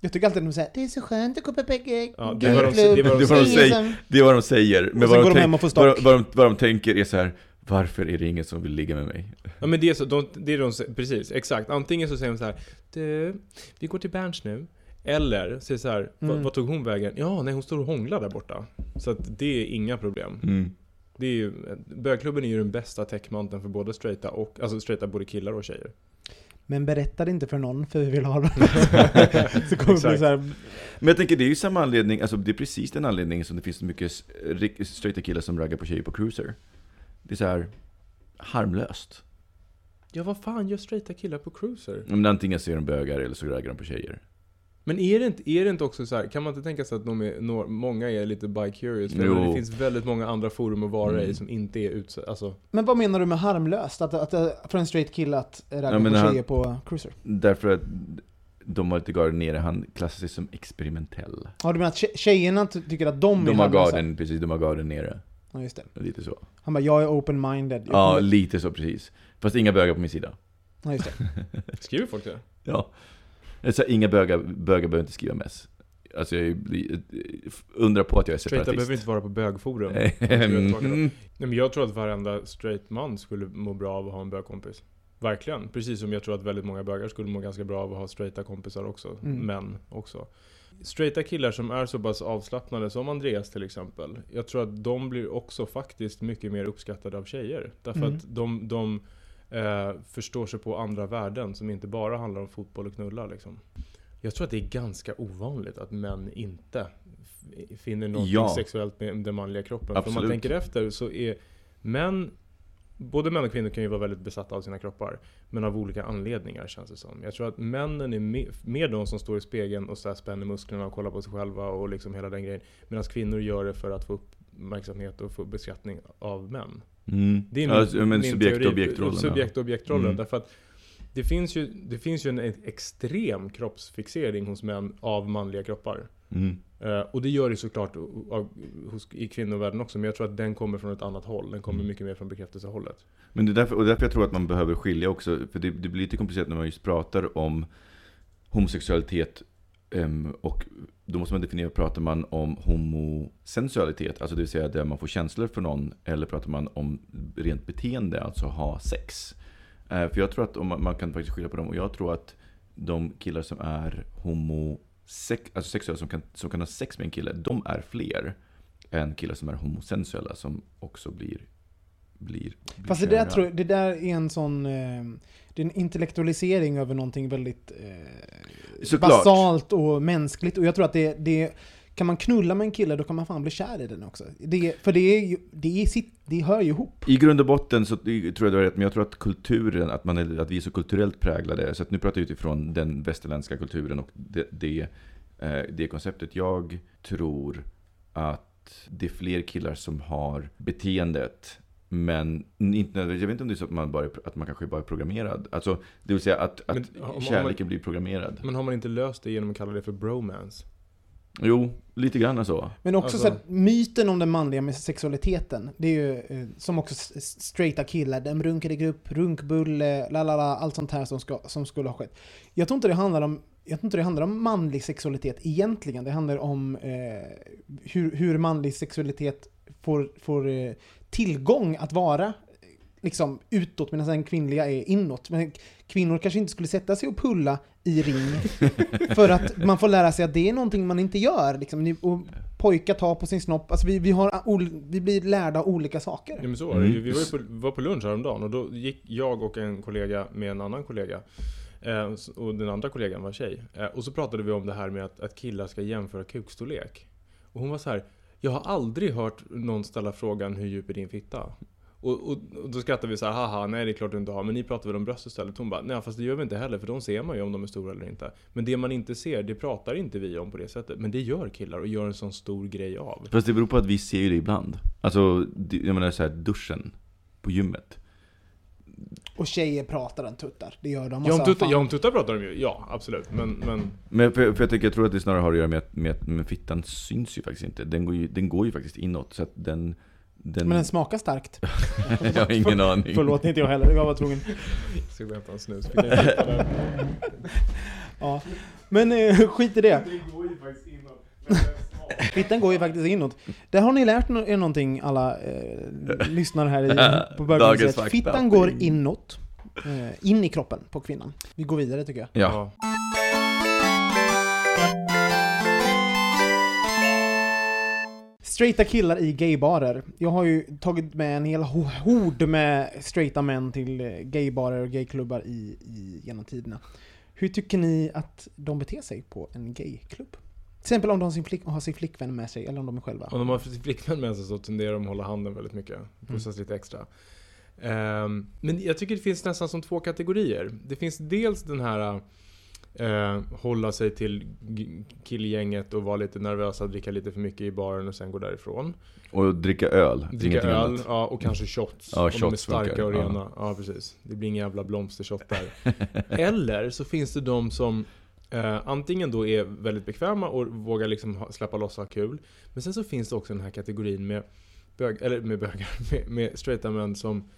Jag tycker alltid att de säger det är så skönt att gå på bög... Ja, det är vad de- det de Det är vad de säger. säger. Det är vad de säger. Men vad de tänk- vad, de- vad, de, vad de tänker är så här. Varför är det ingen som vill ligga med mig? Ja men det är så, de, det är de, precis, exakt. Antingen så säger de så här, du, vi går till Berns nu. Eller säger så här, "Va- Mm. vad tog hon vägen? Ja, nej hon står och hånglar där borta. Så att det är inga problem. Mm. Det är ju, bögklubben är ju den bästa täckmanteln för både straighta och, alltså straighta både killar och tjejer. Men berätta det inte för någon för vi vill ha det. så kommer det bli så här, Men jag tänker det är ju samma anledning, alltså det är precis den anledningen som det finns så mycket straighta killar som raggar på tjejer på cruiser. Det är så här harmlöst. Ja vad fan gör straighta killar på cruiser? Men antingen så är de bögar eller så raggar de på tjejer. Men är det inte, är det inte också så här, kan man inte tänka sig att de är, många är lite bi-curious? För Jo. det finns väldigt många andra forum att vara Mm. i som inte är utsatta, alltså Men vad menar du med harmlöst? Att, att, att för en straight kille att ragga på han- tjejer på cruiser? Därför att de har lite garden nere, han klassar sig som experimentell. Ja, du menar att tje- tjejerna ty- tycker att de, är De har harmlösa? garden, precis, de har garden nere. Ja, just det. Lite så. Han bara, jag är open-minded. Ja, lite så precis. Fast inga bögar på min sida. ja, just det. skriver folk det? Ja. Så inga bögar, bögar behöver inte skriva mess. Alltså jag är- undrar på att jag är Straighta behöver separatist. inte vara på bögforum. Mm. Nej men jag tror att varenda straight man skulle må bra av att ha en bögkompis. Verkligen. Precis som jag tror att väldigt många bögar skulle må ganska bra av att ha straighta kompisar också. Mm. Män också. Straighta killar som är så pass avslappnade som Andreas till exempel. Jag tror att de blir också faktiskt mycket mer uppskattade av tjejer. Därför Mm. att de, de eh, förstår sig på andra värden som inte bara handlar om fotboll och knulla liksom. Jag tror att det är ganska ovanligt att män inte finner något Ja. sexuellt med den manliga kroppen. För om man Absolut. tänker efter så är män Både män och kvinnor kan ju vara väldigt besatta av sina kroppar. Men av olika anledningar känns det som. Jag tror att männen är mer, mer de som står i spegeln och så spänner musklerna och kollar på sig själva och liksom hela den grejen. Medan kvinnor gör det för att få uppmärksamhet och få beskattning av män. Mm. Det är min, men min subjekt och objektrollen. Subjekt och objektrollen. Mm. Därför att det finns, ju, det finns ju en extrem kroppsfixering hos män av manliga kroppar. Mm. Eh, och det gör det såklart av, hos, i kvinnovärlden också, men jag tror att den kommer från ett annat håll. Den kommer Mm. mycket mer från bekräftelsehållet. Men det är därför, och därför jag tror att man behöver skilja också, för det, det blir lite komplicerat när man just pratar om homosexualitet ehm, och då måste man definiera, pratar man om homosensualitet, alltså det vill säga där man får känslor för någon, eller pratar man om rent beteende, alltså ha sex? Eh, för jag tror att om man, man kan faktiskt skilja på dem, och jag tror att de killar som är homo alltså sexuella, som kan, som kan ha sex med en kille, de är fler än killar som är homosensuella, som också blir, blir, blir Fast det där, tror jag, det där är en sån... Eh, det är en intellektualisering över någonting väldigt eh, basalt och mänskligt. Och jag tror att det, det... Kan man knulla med en kille, då kan man fan bli kär i den också. Det, för det, är ju, det, är sitt, det hör ju ihop. I grund och botten så tror jag du har rätt, men jag tror att kulturen, att, man är, att vi är så kulturellt präglade, så nu pratar jag utifrån den västerländska kulturen och det, det, eh, det konceptet. Jag tror att det är fler killar som har beteendet, men inte jag vet inte om det är så att man, bara, att man kanske bara är programmerad. Alltså, det vill säga att, att Men har man- kärleken blir programmerad. Men har man inte löst det genom att kalla det för bromance? Jo, lite grann så. Men också Alltså- så att myten om den manliga med sexualiteten, det är ju eh, som också straighta killar, den runkade grupp, runkbulle, lalala, allt sånt här som, ska, som skulle ha skett. Jag tror inte det handlar om jag tror inte det handlar om manlig sexualitet egentligen. Det handlar om eh, hur, hur manlig sexualitet får, får eh, tillgång att vara liksom utåt medan den kvinnliga är inåt. Men kvinnor kanske inte skulle sätta sig och pulla i ring för att man får lära sig att det är någonting man inte gör. Liksom. Och pojkar tar på sin snopp. Alltså vi, vi, har, vi blir lärda olika saker. Ja men så var det. Mm. Vi var, på, var på lunch häromdagen och då gick jag och en kollega med en annan kollega. Eh, och den andra kollegan var tjej. Eh, och så pratade vi om det här med att, att killar ska jämföra kukstorlek. Och hon var så här. Jag har aldrig hört någon ställa frågan hur djup är din fitta? Och, och, och då skrattar vi så här, haha, nej det är klart du inte har, men ni pratar väl om bröst istället? Hon bara, nej fast det gör vi inte heller, för de ser man ju om de är stora eller inte. Men det man inte ser, det pratar inte vi om på det sättet. Men det gör killar och gör en sån stor grej av. Fast det beror på att vi ser ju det ibland. Alltså, jag menar så här, duschen på gymmet. Och tjejer pratar om tuttar. Det gör de. Ja, om Alltså, tuttar, fan. ja, om tuttar pratar de ju, ja absolut. Men, men Men för, för jag, tycker, jag tror att det snarare har att göra med att, med men fittan syns ju faktiskt inte. Den går ju, den går ju faktiskt inåt. Så att den... den Men den smakar starkt. jag har ingen aning. Förlåt, inte jag heller. Jag var tvungen. Ska gå och hämta en snus. Ja. Men eh, skit i det. Fittan går ju faktiskt inåt. Där har ni lärt er någonting alla eh, lyssnare här i, på fakta. Fittan går inåt. Eh, in i kroppen på kvinnan. Vi går vidare tycker jag. Ja. Straighta killar i gaybarer. Jag har ju tagit med en hel ho- hord med straighta män till eh, gaybarer och gayklubbar i, i, genom tiderna. Hur tycker ni att de beter sig på en gayklubb? Till exempel om de har sin, flick, har sin flickvän med sig, eller om de är själva. Om de har sin flickvän med sig så tenderar de att hålla handen väldigt mycket. Pussas lite extra. Ehm, men jag tycker det finns nästan som två kategorier. Det finns dels den här eh, hålla sig till killgänget och vara lite nervösa, dricka lite för mycket i baren och sen gå därifrån. Och dricka öl. Dricka ingenting öl, annat. ja, och kanske shots. Ja, om de är shots starka funkar, och ja. rena. Ja. precis. Det blir ingen jävla blomstershot där. Eller så finns det de som eh, antingen då är väldigt bekväma och vågar liksom ha, släppa loss och ha kul. Men sen så finns det också den här kategorin med, bög, eller med bögar, med, med straighta män som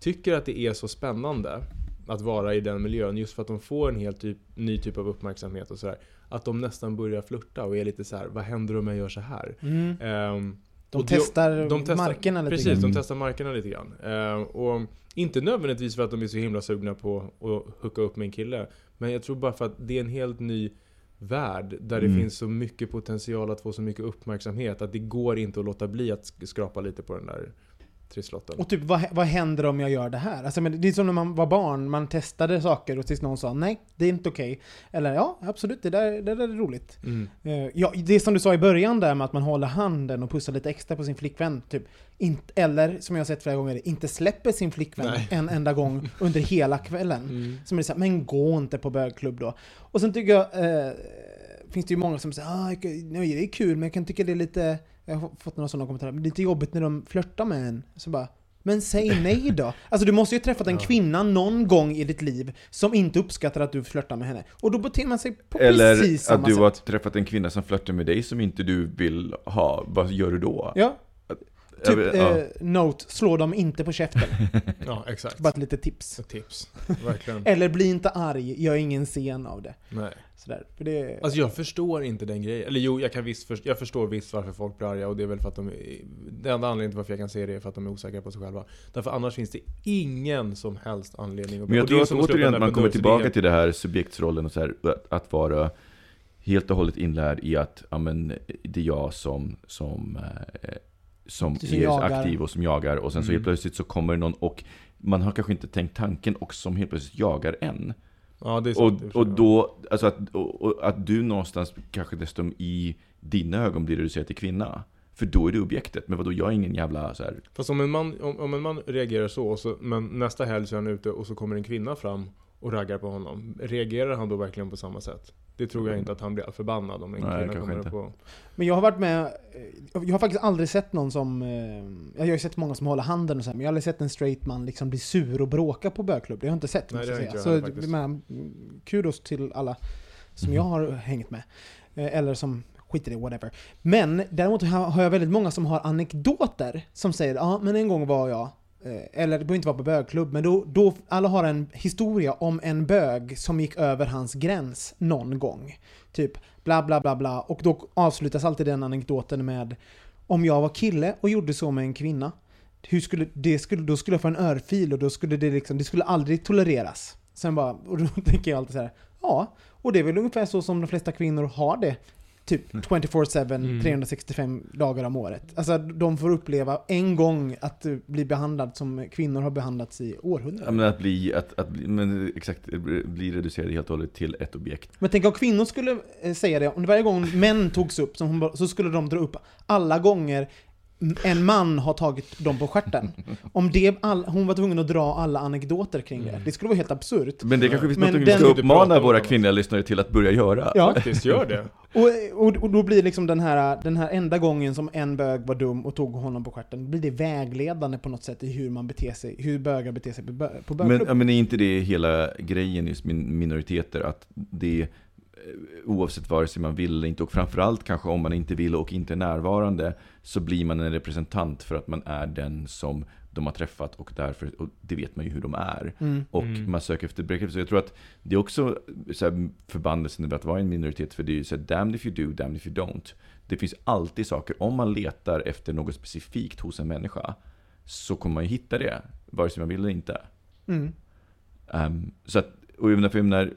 tycker att det är så spännande att vara i den miljön just för att de får en helt typ, ny typ av uppmärksamhet och sådär. Att de nästan börjar flirta och är lite så här: vad händer om jag gör så här? Mm. Ehm, De testar, de testar markerna lite Precis, grann. de testar markerna lite grann. Eh, och inte nödvändigtvis för att de är så himla sugna på att hooka upp med en kille. Men jag tror bara för att det är en helt ny värld där det Mm. finns så mycket potential att få så mycket uppmärksamhet att det går inte att låta bli att sk- skrapa lite på den där trisslotten. Och typ, vad, vad händer om jag gör det här? Alltså, men det är som när man var barn, man testade saker och tills någon sa nej, det är inte okej. Eller ja, absolut, det där, det där är roligt. Mm. Eh, ja, det som du sa i början där med att man håller handen och pussar lite extra på sin flickvän. Typ, inte, eller, som jag har sett flera gånger, inte släpper sin flickvän Nej. en enda gång under hela kvällen. Mm. Som är såhär, men gå inte på bögklubb då. Och sen tycker jag, eh, finns det ju många som säger ah, kan- nej, det är kul, men jag kan tycka det är lite, jag har fått några sådana kommentarer, lite jobbigt när de flörtar med en. Så bara, men säg nej då. Alltså du måste ju ha träffat en kvinna någon gång i ditt liv som inte uppskattar att du flörtar med henne. Och då beter man sig på Eller precis samma att du sätt. har träffat en kvinna som flörtar med dig som inte du vill ha. Vad gör du då? Ja, typ ja. eh, note, slå dem inte på käften. Ja, exakt. Bara ett litet tips. Ett tips. Verkligen. Eller bli inte arg, gör ingen scen av det. Nej. Sådär. För det, Alltså jag förstår inte den grejen. Eller jo, jag, kan visst för, jag förstår visst varför folk blir arga och det är väl för att de Det enda anledningen till varför jag kan se det är för att de är osäkra på sig själva. Därför annars finns det ingen som helst anledning att Men jag tror att återigen den att man kommer tillbaka till det här subjektsrollen och så här, att, att vara helt och hållet inlärd i att ja, men, det är jag som, som, eh, som Som är jagar. aktiv och som jagar och sen så Mm. helt plötsligt så kommer någon och man har kanske inte tänkt tanken och som helt plötsligt jagar en. Ja, det är Och, sant, och och då, alltså att, och, och att du någonstans kanske dessutom i dina ögon blir reducerad till kvinna. För då är du objektet, men vadå, jag är ingen jävla så här. Fast om en, man, om, om en man reagerar så, och så, men nästa helg så är han ute och så kommer en kvinna fram och raggar på honom. Reagerar han då verkligen på samma sätt? Det tror jag inte att han blir förbannad om en Nej, kvinna kommer inte. upp och... Men jag har varit med, eh, jag har faktiskt aldrig sett någon som, eh, jag har ju sett många som håller handen och så här, men jag har aldrig sett en straight man liksom bli sur och bråka på bögklubb. Det har jag inte sett, Nej, det säga. inte jag Så faktiskt. men, mm, kudos till alla som jag har hängt med. Eh, Eller som skiter i det, whatever. Men däremot har jag väldigt många som har anekdoter som säger ja men en gång var jag Eh, eller det behöver inte vara på bögklubb, men då, då alla har en historia om en bög som gick över hans gräns någon gång. Typ bla bla bla bla. Och då avslutas alltid den anekdoten med om jag var kille och gjorde så med en kvinna, hur skulle, det skulle, då skulle jag få en örfil och då skulle det liksom, det skulle aldrig tolereras. Sen bara, och då tänker jag alltid så här, ja, och det är väl ungefär så som de flesta kvinnor har det. Typ 24-7, Mm. 365 dagar om året. Alltså de får uppleva en gång att eh, bli behandlad som kvinnor har behandlats i Ja, århundraden. men att bli, att, att bli, men exakt, bli reducerad helt och hållet till ett objekt. Men tänk om kvinnor skulle eh, säga det, om varje gång män togs upp som hon, bara- så skulle de dra upp alla gånger en man har tagit dem på stjärten. Om det, all, hon var tvungen att dra alla anekdoter kring det. Det skulle vara helt absurt. Men det kanske finns något vi den- ska uppmana våra kvinnliga lyssnare till att börja göra. Ja, Faktiskt, gör det. och, och, och då blir liksom den här, den här enda gången som en bög var dum och tog honom på stjärten, blir det vägledande på något sätt i hur man beter sig, hur bögar beter sig på, bö, på Men, men är inte det hela grejen just med minoriteter? Att det, oavsett vare sig man vill eller inte, och framförallt kanske om man inte vill och inte är närvarande, så blir man en representant för att man är den som de har träffat och därför, och det vet man ju hur de är. Mm. Och Mm. man söker efter bekräftelse. Jag tror att det är också så här, förbannelsen över att vara en minoritet, för det är ju så här, damned if you do, damned if you don't. Det finns alltid saker, om man letar efter något specifikt hos en människa, så kommer man ju hitta det, vare sig man vill eller inte. Mm. Ehm, så att, och jag menar, för jag menar,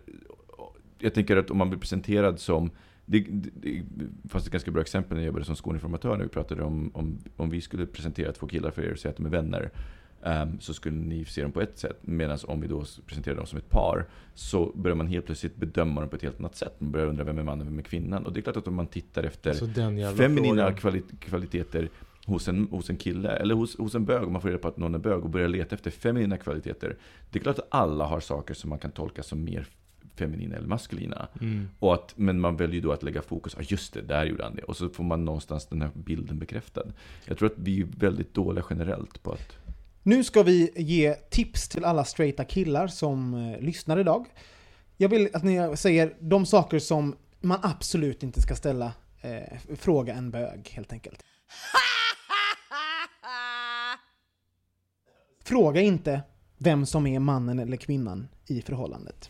jag tänker att om man blir presenterad som det, det, fanns ett ganska bra exempel när jag jobbade som skolinformatör när vi pratade om om, om vi skulle presentera två killar för er och säga att de är vänner. ehm, så skulle ni se dem på ett sätt. Medan om vi då presenterar dem som ett par så börjar man helt plötsligt bedöma dem på ett helt annat sätt. Man börjar undra vem är mannen och vem är kvinnan. Och det är klart att om man tittar efter Så den jävla feminina kvali kvaliteter hos en, hos en kille, eller hos, hos en bög, om man får reda på att någon är bög och börjar leta efter feminina kvaliteter. Det är klart att alla har saker som man kan tolka som mer feminina eller maskulina. Mm. Och att, men man väljer då att lägga fokus, ja ah, just det, där gjorde han det. Och så får man någonstans den här bilden bekräftad. Jag tror att vi är väldigt dåliga generellt på att... Nu ska vi ge tips till alla straighta killar som eh, lyssnar idag. Jag vill att ni säger de saker som man absolut inte ska ställa, eh, fråga en bög helt enkelt. Fråga inte vem som är mannen eller kvinnan i förhållandet.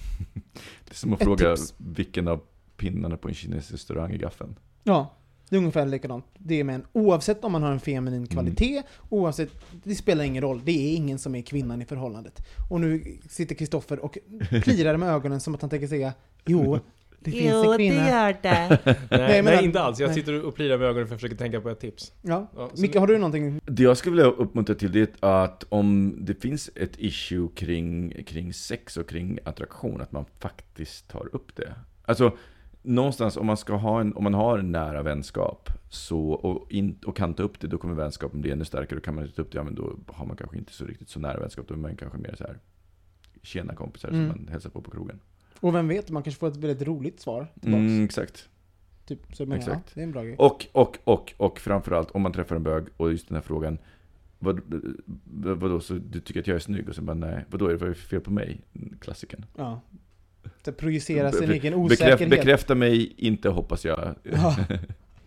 Det är som att Ett fråga tips. vilken av pinnarna på en kinesisk restaurang är gaffeln. Ja. Det är ungefär likadant. Det är män. Oavsett om man har en feminin kvalitet, oavsett, det spelar ingen roll. Det är ingen som är kvinnan i förhållandet. Och nu sitter Kristoffer och plirar med ögonen som att han tänker säga Jo, det finns en kvinna. gör det. Nej, Nej, men nej inte alls. Jag nej. sitter och plirar med ögonen för att försöka tänka på ett tips. Ja. Ja, Micke, har du någonting? Det jag skulle vilja uppmuntra till det är att om det finns ett issue kring, kring sex och kring attraktion, att man faktiskt tar upp det. Alltså, någonstans om man, ska ha en, om man har en nära vänskap så, och, in, och kan ta upp det, då kommer vänskapen bli ännu starkare. Då kan man inte ta upp det, ja men då har man kanske inte så riktigt så nära vänskap. Då är man kanske mer så här tjena kompisar Mm. som man hälsar på på krogen. Och vem vet, man kanske får ett väldigt roligt svar tillbaks. Mm, exakt. Typ, så men, exakt. Ja, det är en bra grej. Och, och, och, och framförallt om man träffar en bög och just den här frågan vad, vad, vadå, så du tycker att jag är snygg? Och sen bara nej, vadå är det är fel på mig? Klassiken. Ja. Det projicera sin egen osäkerhet. bekräfta mig inte hoppas jag. Ja.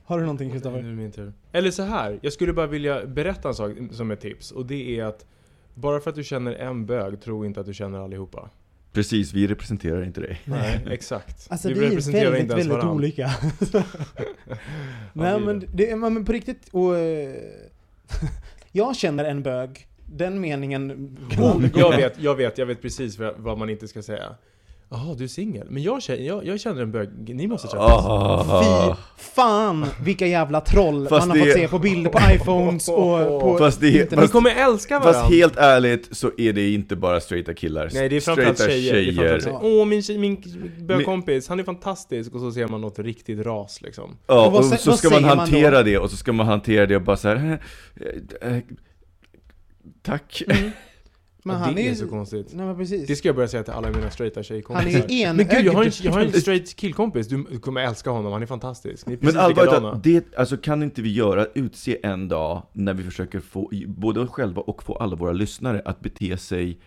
Har du någonting Nu Kristoffer? är det min tur. Eller så här. jag skulle bara vilja berätta en sak som ett tips. Och det är att bara för att du känner en bög, tro inte att du känner allihopa. Precis, vi representerar inte dig. Nej, exakt. Alltså vi, är representerar väldigt, inte ens väldigt varann. olika. Ja, Nej vi är men, det. ja, men på riktigt, och... eh, jag känner en bög. Den meningen kan Oh, gå jag vet, jag vet, jag vet precis vad man inte ska säga. Jaha, du är singel? Men jag känner, jag, jag känner en bög, ni måste träffas. Ah. Fy fan vilka jävla troll Fast man har det- fått se på bilder på iPhones och på Fast det- internet. Ni fast- kommer älska varandra! Fast helt ärligt så är det inte bara straighta killar. Nej det är framförallt Straighta tjejer. Det är framförallt tjejer. tjejer. Åh min, min bögkompis, han är fantastisk. Och så ser man något riktigt ras liksom. Ja, Och och så vad ska man säger man hantera det och så ska man hantera det och bara så här. eh, eh, Tack. Men han det är är ju... så konstigt. Nej men precis. Det ska jag börja säga till alla mina straighta Han tjejkompisar. är ju en Men gud, jag har, en, jag har en straight killkompis, du, du kommer älska honom, han är fantastisk. Ni är Men precis talat, det, alltså kan inte vi göra, utse en dag när vi försöker få både oss själva och få alla våra lyssnare att bete sig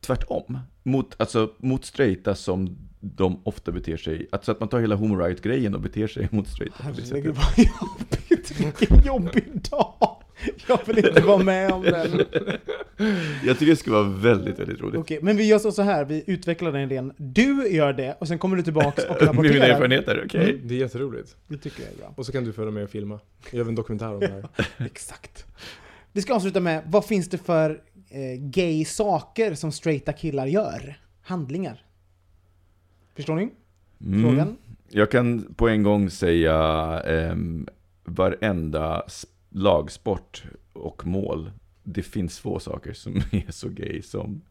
tvärtom. Mot, alltså, mot straighta som de ofta beter sig, alltså att man tar hela homo grejen och beter sig mot straighta Herregud vad jobbigt. Vilken jobbig dag. Jag vill inte vara med om den. Jag tycker det skulle vara väldigt, väldigt roligt. Okej, men vi gör så så här. Vi utvecklar den idén. Du gör det och sen kommer du tillbaks och Med mina rapporterar. erfarenheter, okej? Mm, det är jätteroligt. Det tycker jag är bra. Och så kan du följa med och filma. Jag gör en dokumentär om det här. Exakt. Vi ska avsluta med, vad finns det för eh, gay saker som straighta killar gör? Handlingar. Förstår ni? Mm. Frågan? Jag kan på en gång säga um, varenda lagsport och mål. Det finns få saker som är så gay som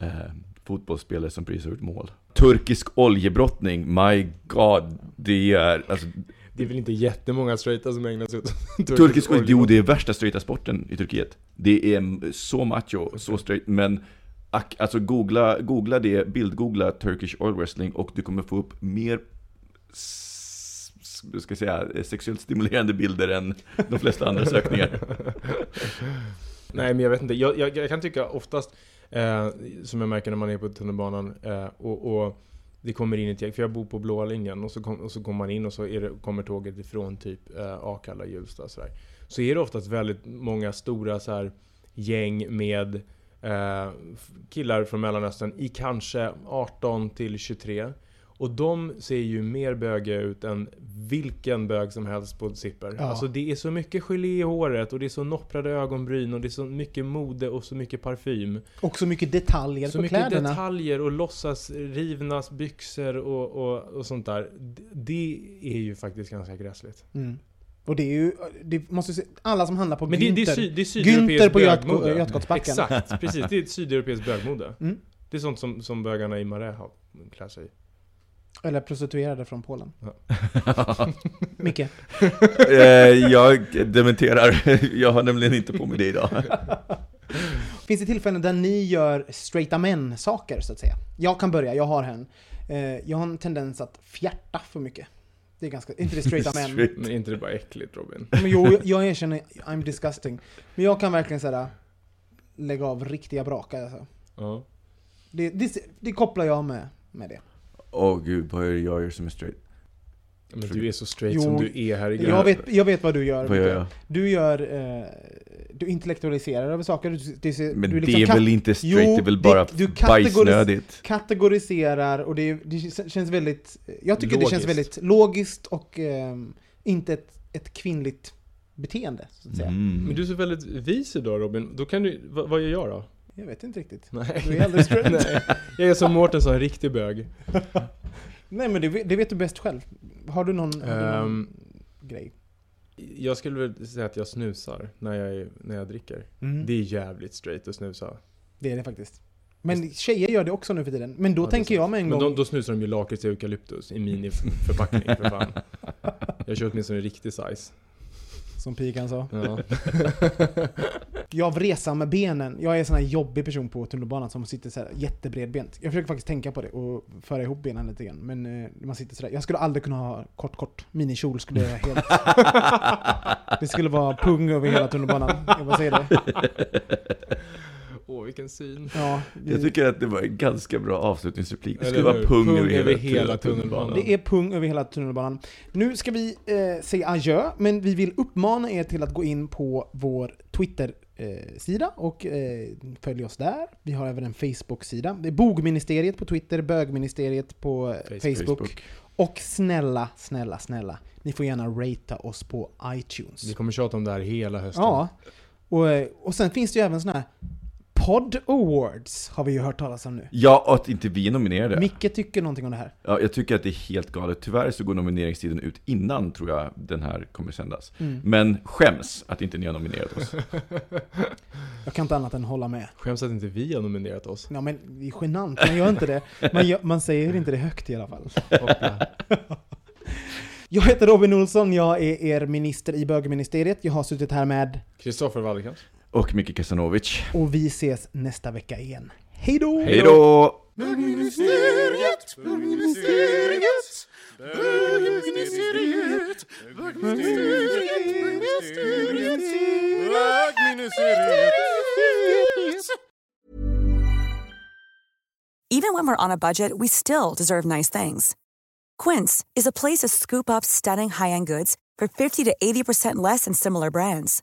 ehm, fotbollsspelare som prisar ut mål. Turkisk oljebrottning, my god, det är alltså, Det är väl inte jättemånga straighta som ägnar sig åt Turkisk olje, jo olje. det är värsta straighta sporten i Turkiet. Det är så macho, så straight, men alltså googla, googla det, bildgoogla Turkish oil wrestling och du kommer få upp mer ska säga, sexuellt stimulerande bilder än de flesta andra sökningar. Nej men jag vet inte, jag, jag, jag kan tycka oftast, eh, som jag märker när man är på tunnelbanan eh, och, och det kommer in ett gäng, för jag bor på blåa linjen och så, kom, och så kommer man in och så är det, kommer tåget ifrån typ eh, Akalla, Hjulsta och sådär. Så är det oftast väldigt många stora så här, gäng med eh, killar från Mellanöstern i kanske 18 till 23. Och de ser ju mer bögiga ut än vilken bög som helst på Zipper. Ja. Alltså det är så mycket gelé i håret och det är så nopprade ögonbryn och det är så mycket mode och så mycket parfym. Och så mycket detaljer Så på mycket kläderna. detaljer och låtsas rivnas byxor och, och, och sånt där. Det- är ju faktiskt ganska gräsligt. Mm. Och det är ju, det måste se, alla som handlar på Men det, det, är Günther. sy, det är Günther sydeuropeiskt på Götgå- bögmode. Götgatsbacken. Exakt, precis. Det är ett sydeuropeiskt bögmode. Mm. Det är sånt som, som bögarna i Marais har klär sig i. Eller prostituerade från Polen. Micke? Eh, jag dementerar, jag har nämligen inte på mig det idag. Finns det tillfällen där ni gör straighta män-saker, så att säga? Jag kan börja, jag har en. Eh, jag har en tendens att fjärta för mycket. Det är ganska, inte det straighta män? Straight. Men inte det bara äckligt Robin? Men jo, jag erkänner, I'm disgusting. Men jag kan verkligen säga lägga av riktiga brakar alltså. Ja. det, det, det kopplar jag med, med det. Åh gud, vad är det jag gör som är straight? Men du är så straight Jo, som du är, herregud. Jag vet, jag vet vad du gör. Vad gör jag? Du gör... Eh, du intellektualiserar över saker. Du, du, Men du det liksom är kat- väl inte straight, Jo, det är väl det- bara du kategoris- bajsnödigt? kategoriserar och det, det känns väldigt... Jag tycker det känns Logiskt. väldigt logiskt och ehm, inte ett ett kvinnligt beteende, så att säga. Mm. Men du är så väldigt vis idag Robin. Då kan du, vad, vad gör jag då? Jag vet inte riktigt. Nej. Du är alldeles. Nej. Jag är som Mårten sa, en riktig bög. Nej men det, vet- det vet du bäst själv. Har du någon, har du någon Ehm, grej? Jag skulle väl säga att jag snusar när jag, är- när jag dricker. Mm. Det är jävligt straight att snusa. Det är det faktiskt. Men tjejer gör det också nu för tiden. Men då Ja, tänker jag med en Men gång... då, då snusar de ju lakrits och eukalyptus i miniförpackning för fan. Jag kör åtminstone en riktig size. Som pikan sa. Ja. Jag vresar med benen. Jag är en sån här jobbig person på tunnelbanan som sitter så här jättebredbent. Jag försöker faktiskt tänka på det och föra ihop benen lite grann. Men eh, man sitter sådär. Jag skulle aldrig kunna ha kort, kort. Minikjol skulle jag helt... det skulle vara pung över hela tunnelbanan. Jag bara säger det. Åh, vilken syn. Ja, det, Jag tycker att det var en ganska bra avslutningsreplik. Det Eller skulle vara hur? pung, Pung över hela, över hela tunnelbanan. det är pung över hela tunnelbanan. Nu ska vi eh, säga adjö, men vi vill uppmana er till att gå in på vår Twitter-sida och eh, följa oss där. Vi har även en Facebook-sida. Det är Bogministeriet på Twitter, Bögministeriet på eh, Facebook. Facebook. Och snälla, snälla, snälla, ni får gärna ratea oss på iTunes. Vi kommer tjata om det här hela hösten. Ja. Och, eh, och sen finns det ju även såna här Pod Awards, har vi ju hört talas om nu. Ja, och att inte vi är nominerade. Micke tycker någonting om det här. Ja, jag tycker att det är helt galet. Tyvärr så går nomineringstiden ut innan, tror jag, den här kommer sändas. Mm. Men skäms att inte ni har nominerat oss. Jag kan inte annat än hålla med. Skäms att inte vi har nominerat oss. Ja men det är genant, man gör inte det. Man, gör, man säger inte det högt i alla fall. Jag heter Robin Olsson, jag är er minister i bögministeriet. Jag har suttit här med Kristoffer Wallercrantz. Och Micke Kasanovic. och vi ses nästa vecka igen. Hej då! Hej då! Bögministeriet, bögministeriet, bögministeriet, bögministeriet, bögministeriet, bögministeriet. Even when we're on a budget, we still deserve nice things. Quince is a place to scoop up stunning high-end goods for 50 to 80% less than similar brands.